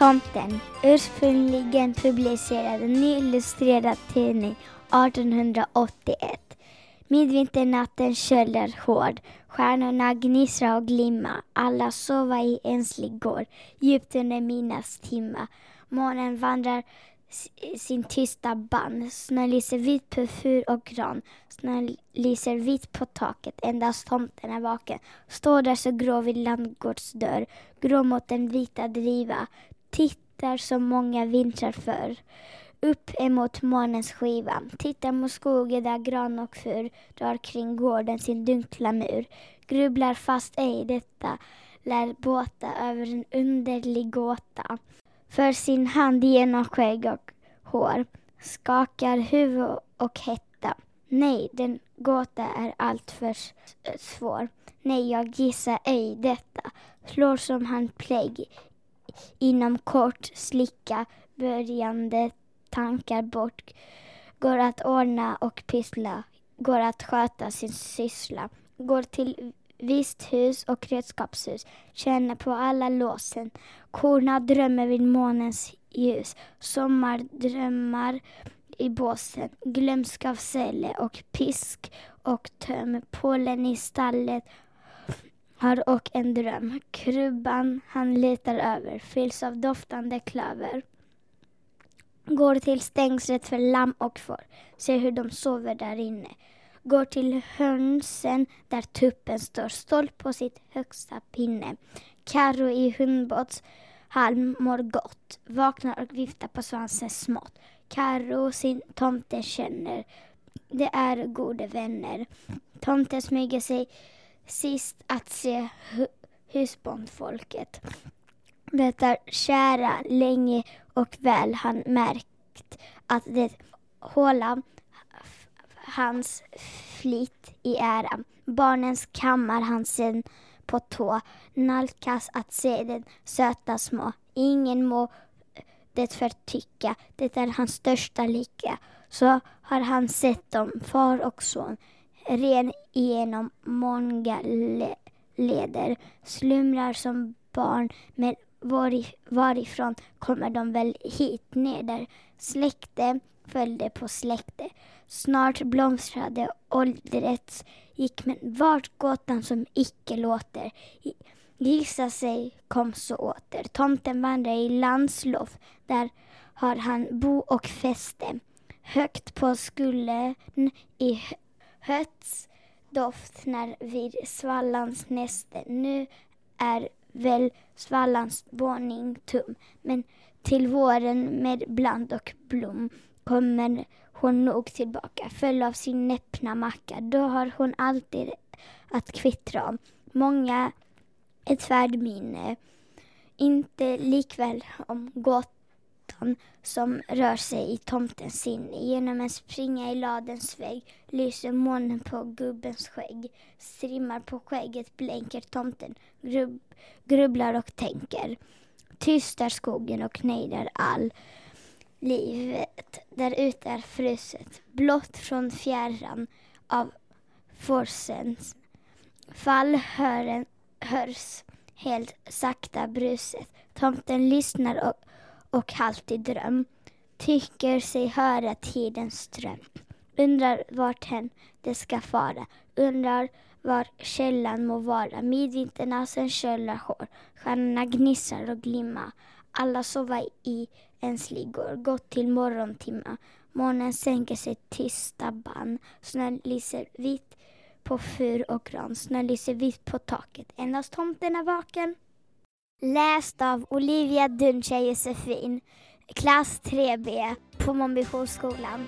Tomten, ursprungligen publicerad en illustrerad tidning 1881. Midvinternatten köllar hård, stjärnorna gnistrar och glimma, alla sova i enslig gård, djupt under minas timma. Månen vandrar sin tysta band. Snön lyser vit på fur och gran. Snön lyser vit på taket. Endast tomten är vaken. Står där så grå vid landgårdsdörr. Grå mot den vita driva. Tittar som många vintrar förr. Upp emot månens skiva. Tittar mot skogen där gran och fur drar kring gården sin dunkla mur. Grubblar fast ej detta lär båta över en underlig gåta för sin hand genom skägg och hår, skakar huvud och hetta. Nej, den gåta är alltför svår. Nej, jag gissar ej detta. Slår som han plägg. Inom kort slicka börjande tankar bort. Går att ordna och pyssla. Går att sköta sin syssla. Går till visthus och redskapshus. Känner på alla låsen. Korna drömmer vid månens ljus. Sommardrömmar i båsen. Glömska av sälle och pisk och töm. Pålen i stallet har och en dröm. Krubban han letar över fylls av doftande klöver. Går till stängslet för lamm och får. Ser hur de sover där inne går till hönsen där tuppen står stolt på sitt högsta pinne. Karro i hundbåts halm mår gott, vaknar och viftar på svansen smått. Karro sin tomte känner, det är gode vänner. Tomten smyger sig sist att se hu husbondfolket. Det är kära länge och väl han märkt att det håla hans flit i ära. Barnens kammar han sen på tå, nalkas att se den söta små. Ingen må det förtycka, det är hans största lycka. Så har han sett dem, far och son, ren igenom många le leder, slumrar som barn, men varifrån kommer de väl hit neder? Släkte följde på släkte. Snart blomstrade åldrets gick men vart gåtan som icke låter. Gissa sig kom så åter. Tomten vandrar i landslov, där har han bo och fäste. Högt på skullen i höts doft när vid svallans näste. Nu är väl svallans våning tum, men till våren med bland och blom kommer hon nog tillbaka, full av sin näppna macka. Då har hon alltid att kvittra om. Många ett färdminne. Inte likväl om gott gåtan som rör sig i tomtens sinne. Genom en springa i ladens vägg lyser månen på gubbens skägg. Strimmar på skägget blänker tomten, grubb, grubblar och tänker. Tyst är skogen och nejdar all livet där ute är fruset, blott från fjärran av forsens fall hören, hörs helt sakta bruset. Tomten lyssnar och, och halvt i dröm, tycker sig höra tidens ström. Undrar vart hen det ska fara, undrar var källan må vara. Midvinternasen köllar hår, stjärnorna gnisslar och glimma. Alla sova i ens liggor, gått till morgontimma. Månen sänker sig tysta band. Snön lyser vitt på fur och gran. Snön lyser vitt på taket. Endast tomten är vaken. Läst av Olivia Duncha Josefin, klass 3B på Månbyskolan.